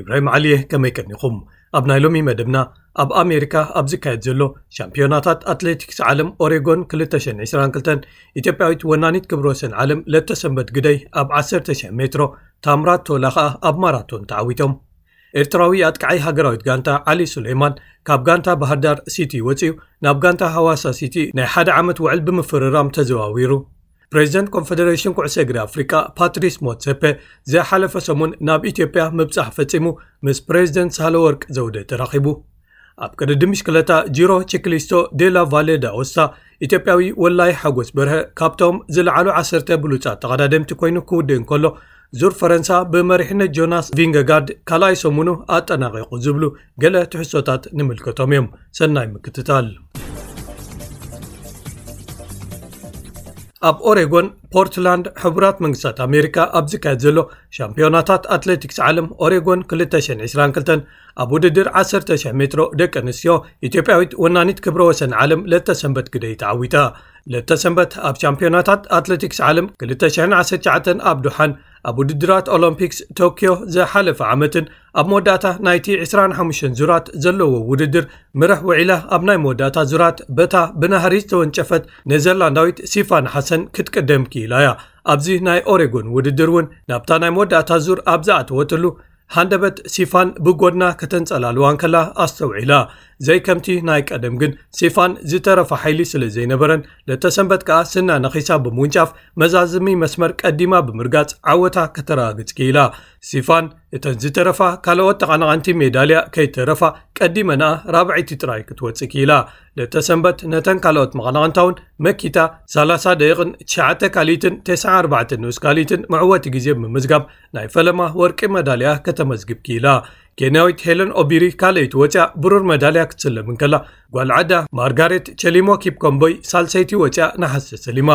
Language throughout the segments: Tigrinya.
ኢብራሂም ዓሊ'የ ከመይ ቀኒኹም ኣብ ናይ ሎሚ መደብና ኣብ ኣሜሪካ ኣብ ዝካየድ ዘሎ ሻምፕዮናታት ኣትሌቲክስ ዓለም ኦሬጎን 222 ኢትዮጵያዊት ወናኒት ክብረ ወሰን ዓለም ለተሰንበት ግደይ ኣብ 10,000 ሜትሮ ታምራት ቶላ ከኣ ኣብ ማራቶን ተዓዊቶም ኤርትራዊ ኣጥቃዓይ ሃገራዊት ጋንታ ዓሊ ሱሌይማን ካብ ጋንታ ባህርዳር ሲቲ ወፅዩ ናብ ጋንታ ሃዋሳ ሲቲ ናይ ሓደ ዓመት ውዕል ብምፍርራም ተዘዋዊሩ ፕሬዚደንት ኮንፈደሬሽን ኩዕሶ እግሪ ኣፍሪቃ ፓትሪስ ሞትሰፐ ዝሓለፈ ሰሙን ናብ ኢትዮጵያ ምብጻሕ ፈጺሙ ምስ ፕሬዚደንት ሳህለ ወርቂ ዘውደ ተራኺቡ ኣብ ቅድዲ ምሽክለታ ጂሮ ቺክሊስቶ ዴላ ቫሌዳ ኦሳ ኢትዮጵያዊ ወላይ ሓጎስ በርሀ ካብቶም ዝለዓሉ ዓሰርተ ብሉፃት ተቐዳደምቲ ኮይኑ ክውድእ እንከሎ ዙር ፈረንሳ ብመሪሕነት ጆናስ ቪንገጋርድ ካልኣይ ሰሙኑ ኣጠናቒቑ ዝብሉ ገለ ትሕሶታት ንምልከቶም እዮም ሰናይ ምክትታል ኣብ ኦሬጎን ፖርትላንድ ሕቡራት መንግስታት ኣሜሪካ ኣብ ዝካየድ ዘሎ ሻምፒዮናታት ኣትለቲክስ ዓለም ኦሬጎን 222 ኣብ ውድድር 10,00 ሜትሮ ደቂ ኣንስትዮ ኢትዮጵያዊት ወናኒት ክብረ ወሰን ዓለም ለተሰንበት ግደይ ተዓዊታ ለተሰንበት ኣብ ቻምፒዮናታት ኣትለቲክስ ዓለም 219 ኣብ ዱሓን ኣብ ውድድራት ኦሎምፒክስ ቶክዮ ዝሓለፈ ዓመትን ኣብ መወዳእታ ናይቲ 25 ዙራት ዘለዎ ውድድር ምርሕ ውዒላ ኣብ ናይ መወዳእታ ዙራት በታ ብናህሪ ዝተወንጨፈት ኔዘርላንዳዊት ሲፋን ሓሰን ክትቅደም ክኢላ እያ ኣብዚ ናይ ኦሬጎን ውድድር እውን ናብታ ናይ መወዳእታ ዙር ኣብ ዝኣተወትሉ ሃንደበት ሲፋን ብጎድና ከተንጸላልዋ እንከላ ኣስተውዒላ። ዘይከምቲ ናይ ቀደም ግን ሲፋን ዝተረፋ ሓይሊ ስለ ዘይነበረን፣ ለተሰንበት ከኣ ስና ነኺሳ ብምውንጫፍ መዛዘሚ መስመር ቀዲማ ብምርጋጽ ዓወታ ከተረጋግጽ ክኢላ። ሲፋን እተን ዝተረፋ ካልኦት ተቐናቐንቲ ሜዳልያ ከይተረፋ ቀዲመንኣ ራብዐይቲ ጥራይ ክትወጽእ ክኢላ። ለተሰንበት ነተን ካልኦት መቐናቐንታ እውን መኪታ 30 ደቂቕን ትሽዓተ ካልኢትን ተስዓን ኣርባዕተን ንኡስ ካልኢትን መዕወቲ ግዜ ብምምዝጋብ ናይ ፈለማ ወርቂ መዳልያ ከተመዝግብ ክኢላ ኬንያዊት ሄለን ኦቢሪ ካልኣይቲ ወፅያ ብሩር መዳልያ ክትስለም እንከላ ጓል ዓዳ ማርጋሬት ቸሊሞ ኪፕኮምቦይ ሳልሰይቲ ወፅያ ንሓስ ተሰሊማ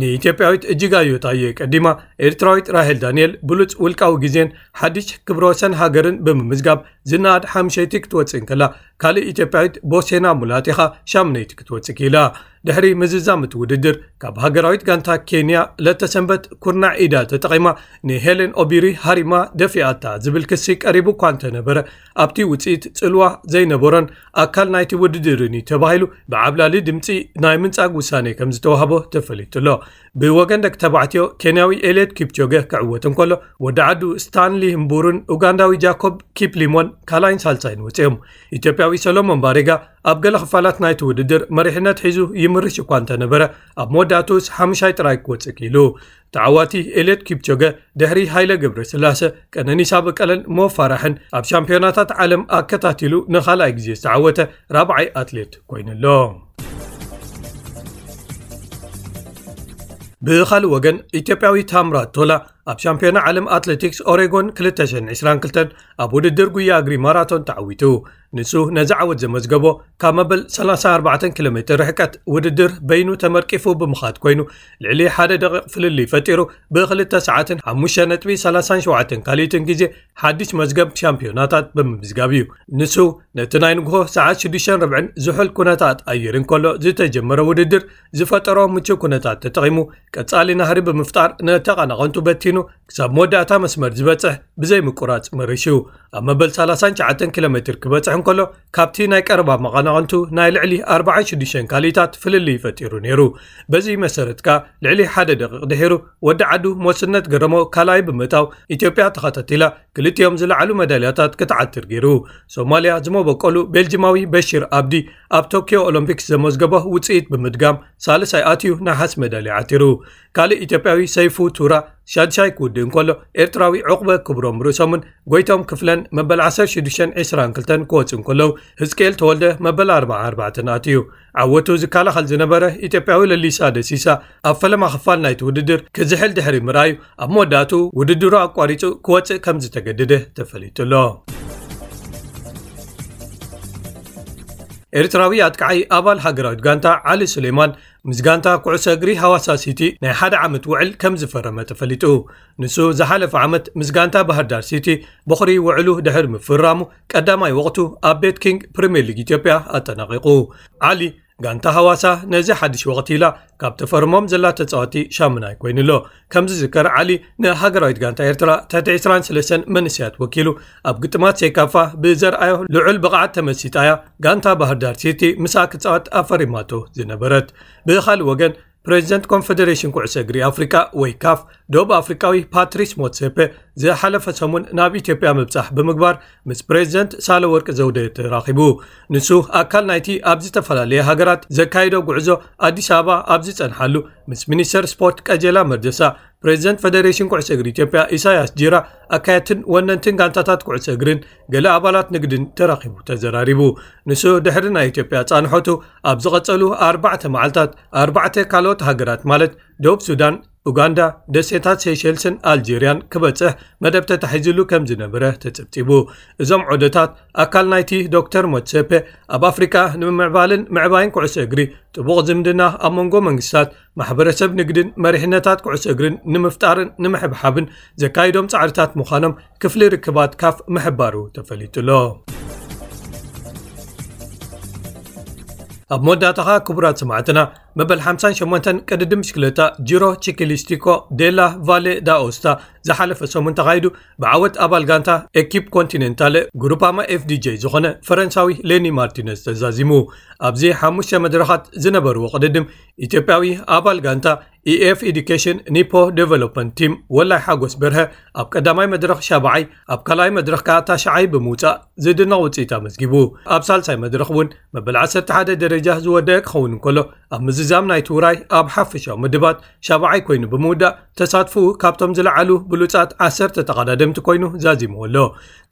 ንኢትዮጵያዊት እጅጋዮ ታየ ቀዲማ ኤርትራዊት ራሄል ዳንኤል ብሉፅ ውልቃዊ ግዜን ሓድሽ ክብረ ወሰን ሃገርን ብምምዝጋብ ዝነኣድ ሓምሸይቲ ክትወፅእ እንከላ ካልእ ኢትዮጵያዊት ቦሴና ሙላቴኻ ሻሙነይቲ ክትወፅእ ክኢላ ድሕሪ ምዝዛም እቲ ውድድር ካብ ሃገራዊት ጋንታ ኬንያ ለተሰንበት ኩርናዕ ኢዳ ተጠቒማ ንሄለን ኦቢሪ ሃሪማ ደፊኣታ ዝብል ክሲ ቀሪቡ እኳ እንተነበረ ኣብቲ ውፅኢት ፅልዋ ዘይነበሮን ኣካል ናይቲ ውድድርን እዩ ተባሂሉ ብዓብላሊ ድምፂ ናይ ምንፃግ ውሳኔ ከም ዝተዋህቦ ተፈሊጡ ኣሎ ብወገን ደቂ ተባዕትዮ ኬንያዊ ኤልዮድ ኪፕቾገ ክዕወት እንከሎ ወዲ ዓዱ ስታንሊ እምቡርን ኡጋንዳዊ ጃኮብ ኪፕሊሞን ካልኣይን ሳልሳይን ወፅኦም ኢትዮጵያዊ ሰሎሞን ባሬጋ ኣብ ገለ ክፋላት ናይቲ ውድድር መሪሕነት ሒዙ ይምርሽ እኳ እንተነበረ ኣብ መወዳእትኡስ ሓሙሻይ ጥራይ ክወፅእ ክኢሉ ተዓዋቲ ኤልዮድ ኪፕቾገ ድሕሪ ሃይለ ገብረ ስላሰ ቀነኒሳ በቀለን ሞ ፋራሕን ኣብ ሻምፒዮናታት ዓለም ኣከታቲሉ ንኻልኣይ ግዜ ዝተዓወተ ራብዓይ ኣትሌት ኮይኑ ኣሎ ብኻልእ ወገን ኢትዮጵያዊ ታምራት ቶላ ኣብ ሻምፒዮና ዓለም ኣትሌቲክስ ኦሬጎን 222 ኣብ ውድድር ጉያ እግሪ ማራቶን ተዓዊቱ ንሱ ነዚ ዓወት ዘመዝገቦ ካብ መበል 34 ኪሎ ሜትር ርሕቀት ውድድር በይኑ ተመርቂፉ ብምኻድ ኮይኑ ልዕሊ ሓደ ደቂቕ ፍልልይ ፈጢሩ ብ2 ሰዓትን 5 ነጥቢ 37 ካልኢትን ግዜ ሓድሽ መዝገብ ሻምፒዮናታት ብምምዝጋብ እዩ ንሱ ነቲ ናይ ንግሆ ሰዓት 6 ርብዕን ዝሑል ኩነታት ኣየርን ከሎ ዝተጀመረ ውድድር ዝፈጠሮ ምቹእ ኩነታት ተጠቒሙ ቀጻሊ ናህሪ ብምፍጣር ንተቐናቐንቱ በቲኑ ክሳብ መወዳእታ መስመር ዝበጽሕ ብዘይምቁራጽ መሪሹ ኣብ መበል 39 ኪሎ ሜትር ክበጽሕ እንከሎ ካብቲ ናይ ቀረባ መቐናቐንቱ ናይ ልዕሊ 46 ካልኢታት ፍልልይ ፈጢሩ ነይሩ በዚ መሰረት ከኣ ልዕሊ ሓደ ደቂቕ ድሒሩ ወዲ ዓዱ ሞስነት ገረሞ ካልኣይ ብምእታው ኢትዮጵያ ተኸታቲላ ክልቲኦም ዝለዓሉ መዳልያታት ክትዓትር ገይሩ ሶማልያ ዝመበቀሉ ቤልጂማዊ በሽር ኣብዲ ኣብ ቶክዮ ኦሎምፒክስ ዘመዝገቦ ውፅኢት ብምድጋም ሳልሳይ ኣትዩ ናሓስ መዳልያ ዓቲሩ ካልእ ኢትዮጵያዊ ሰይፉ ቱራ ሻድሻይ ክውድእ እንከሎ ኤርትራዊ ዕቑበ ክብሮም ርእሶምን ጎይቶም ክፍለን መበል 1622 ክወፅእ እንከለዉ ህዝቅኤል ተወልደ መበል 44 ኣትዩ ዓወቱ ዝከላኸል ዝነበረ ኢትዮጵያዊ ለሊሳ ደሲሳ ኣብ ፈለማ ክፋል ናይቲ ውድድር ክዝሕል ድሕሪ ምርኣዩ ኣብ መወዳእቱ ውድድሩ ኣቋሪጹ ክወጽእ ከም ዝተገድደ ተፈሊጡ ኣሎ ኤርትራዊ ኣጥቃዓይ ኣባል ሃገራዊት ጋንታ ዓሊ ሱሌይማን ምስ ጋንታ ኩዕሶ እግሪ ሃዋሳ ሲቲ ናይ ሓደ ዓመት ውዕል ከም ዝፈረመ ተፈሊጡ ንሱ ዝሓለፈ ዓመት ምስ ጋንታ ባህርዳር ሲቲ ቦኽሪ ውዕሉ ድሕሪ ምፍራሙ ቀዳማይ ወቕቱ ኣብ ቤት ኪንግ ፕሪምየር ሊግ ኢትዮጵያ ኣጠናቂቑ ዓሊ ጋንታ ሃዋሳ ነዚ ሓድሽ ወቕቲ ኢላ ካብ ተፈርሞም ዘላ ተጻወቲ ሻሙናይ ኮይኑ ኣሎ ከም ዝዝከር ዓሊ ንሃገራዊት ጋንታ ኤርትራ ትሕቲ 23 መንስያት ወኪሉ ኣብ ግጥማት ሴካፋ ብዘርኣዮ ልዑል ብቕዓት ተመሲጣ እያ ጋንታ ባህርዳር ሲቲ ምስኣ ክጻወት ኣፈሪማቶ ዝነበረት ብኻልእ ወገን ፕሬዚደንት ኮንፈደሬሽን ኩዕሶ እግሪ ኣፍሪቃ ወይ ካፍ ዶብ ኣፍሪቃዊ ፓትሪስ ሞትሰፐ ዝሓለፈ ሰሙን ናብ ኢትዮጵያ ምብጻሕ ብምግባር ምስ ፕሬዚደንት ሳለ ወርቂ ዘውደ ተራኺቡ ንሱ ኣካል ናይቲ ኣብ ዝተፈላለየ ሃገራት ዘካይዶ ጉዕዞ ኣዲስ ኣበባ ኣብ ዝጸንሓሉ ምስ ሚኒስተር ስፖርት ቀጀላ መርደሳ ፕሬዚደንት ፈደሬሽን ኩዕሶ እግሪ ኢትዮጵያ ኢሳያስ ጂራ ኣካየድትን ወነንትን ጋንታታት ኩዕሶ እግርን ገለ ኣባላት ንግድን ተራኺቡ ተዘራሪቡ። ንሱ ድሕሪ ናይ ኢትዮጵያ ጻንሖቱ ኣብ ዝቐጸሉ ኣርባዕተ መዓልታት ኣርባዕተ ካልኦት ሃገራት ማለት ደቡብ ሱዳን፣ ኡጋንዳ፣ ደሴታት ሴሸልስን ኣልጀርያን ክበጽሕ መደብ ተታሒዝሉ ከም ዝነበረ ተጸብጺቡ። እዞም ዑደታት ኣካል ናይቲ ዶክተር ሞትሴፔ ኣብ ኣፍሪቃ ንምምዕባልን ምዕባይን ኩዕሶ እግሪ ጥቡቕ ዝምድና ኣብ መንጎ መንግስታት፣ ማሕበረሰብ ንግድን መሪሕነታት ኩዕሶ እግርን ንምፍጣርን ንምሕብሓብን ዘካይዶም ጻዕርታት ምዃኖም ክፍሊ ርክባት ካፍ ምሕባሩ ተፈሊጡሎ ኣብ መወዳእታኻ ክቡራት ስማዕትና መበል 58 ቅድዲ ምሽክለታ ጅሮ ቺክሊስቲኮ ዴላ ቫሌ ዳኦስታ ዝሓለፈ ሰሙን ተኻይዱ ብዓወት ኣባል ጋንታ ኤኪፕ ኮንቲነንታለ ጉሩፓማ ኤፍdj ዝኾነ ፈረንሳዊ ሌኒ ማርቲነስ ተዛዚሙ ኣብዚ ሓሙሽተ መድረኻት ዝነበርዎ ቅድድም ኢትዮጵያዊ ኣባል ጋንታ ኢኤፍ ኤዱኬሽን ኒፖ ደቨሎፕመንት ቲም ወላይ ሓጎስ በርሀ ኣብ ቀዳማይ መድረኽ ሻባዓይ ኣብ ካልኣይ መድረኽ ከኣ ታሽዓይ ብምውፃእ ዝድነቕ ውፅኢት ኣመዝጊቡ ኣብ ሳልሳይ መድረኽ እውን መበል 11 ደረጃ ዝወደአ ክኸውን እንከሎ ኣብ ምዝዛም ናይቲ ውራይ ኣብ ሓፈሻዊ ምድባት ሻባዓይ ኮይኑ ብምውዳእ ተሳትፍኡ ካብቶም ዝለዓሉ ብሉፃት ዓሰርተ ተቐዳደምቲ ኮይኑ ዛዚምዎ ኣሎ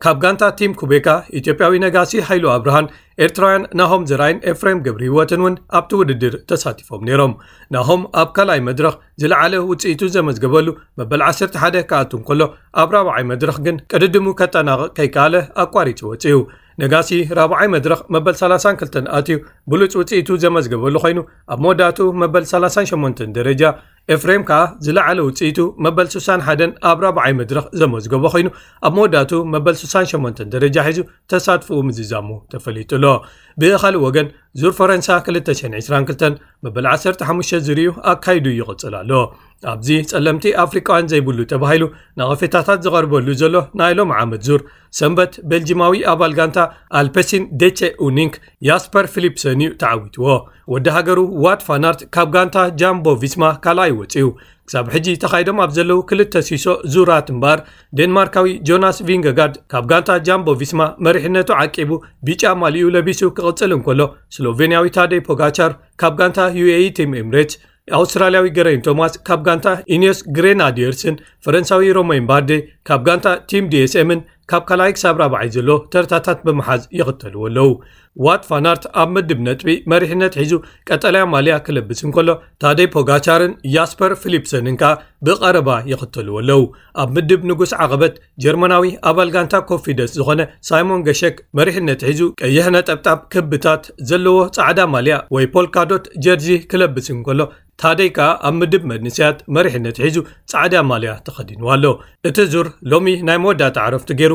ካብ ጋንታ ቲም ኩቤካ ኢትዮጵያዊ ነጋሲ ሃይሉ ኣብርሃን ኤርትራውያን ናሆም ዘራይን ኤፍሬም ገብሪ ህይወትን እውን ኣብቲ ውድድር ተሳቲፎም ነይሮም ናሆም ኣብ ካልኣይ መድረኽ ዝለዓለ ውፅኢቱ ዘመዝገበሉ መበል 11 ክኣቱ እንከሎ ኣብ ራብዓይ መድረኽ ግን ቅድድሙ ከጠናቕቕ ከይከኣለ ኣቋሪፂ ወፅዩ ነጋሲ ራብዓይ መድረኽ መበል 32 ኣትዩ ብሉፅ ውፅኢቱ ዘመዝገበሉ ኮይኑ ኣብ መወዳእቱ መበል 38 ደረጃ ኤፍሬም ከኣ ዝለዓለ ውጽኢቱ መበል ስሳን ሓደን ኣብ ራብዓይ መድረኽ ዘመዝገቦ ኮይኑ ኣብ መወዳእቱ መበል ስሳን ሸሞንተን ደረጃ ሒዙ ተሳትፍኡ ምዝዛሙ ተፈሊጡ ኣሎ ብኻልእ ወገን ዙር ፈረንሳ 222 መበል 15 ዝርዩ ኣካይዱ ይቕጽል ኣሎ ኣብዚ ጸለምቲ ኣፍሪቃውያን ዘይብሉ ተባሂሉ ነቐፌታታት ዝቐርበሉ ዘሎ ናይ ሎም ዓመት ዙር ሰንበት ቤልጂማዊ ኣባል ጋንታ ኣልፐሲን ዴቼ ኡኒንክ ያስፐር ፊሊፕሰን እዩ ተዓዊትዎ ወዲ ሃገሩ ዋት ፋናርት ካብ ጋንታ ጃምቦ ቪስማ ካልኣይ ወፅዩ ክሳብ ሕጂ ተኻይዶም ኣብ ዘለዉ ክልተ ሲሶ ዙራት እምበኣር ዴንማርካዊ ጆናስ ቪንገጋርድ ካብ ጋንታ ጃምቦ ቪስማ መሪሕነቱ ዓቂቡ ቢጫ ማልኡ ለቢሱ ክቕፅል እንከሎ ስሎቬንያዊ ታደይ ፖጋቻር ካብ ጋንታ ዩኤኢ ቲም ኤምሬት ኣውስትራልያዊ ገረይን ቶማስ ካብ ጋንታ ኢንዮስ ግሬናድየርስን ፈረንሳዊ ሮሞይን ባርዴ ካብ ጋንታ ቲም ዲስምን ካብ ካልኣይ ክሳብ ራብዓይ ዘሎ ተርታታት ብምሓዝ ይኽተልዎ ኣለዉ ዋት ፋናርት ኣብ መድብ ነጥቢ መሪሕነት ሒዙ ቀጠልያ ማልያ ክለብስ እንከሎ ታደይ ፖጋቻርን ያስፐር ፊሊፕሰንን ከኣ ብቐረባ ይኽተልዎ ኣለዉ ኣብ ምድብ ንጉስ ዓቐበት ጀርመናዊ ኣባል ጋንታ ኮፊደስ ዝኾነ ሳይሞን ገሸክ መሪሕነት ሒዙ ቀይሕ ነጠብጣብ ክብታት ዘለዎ ጻዕዳ ማልያ ወይ ፖልካዶት ጀርዚ ክለብስ እንከሎ ታደይ ከኣ ኣብ ምድብ መንስያት መሪሕነት ሒዙ ጻዕዳ ማልያ ተኸዲንዋ ኣሎ እቲ ዙር ሎሚ ናይ መወዳእታ ዕረፍቲ ገይሩ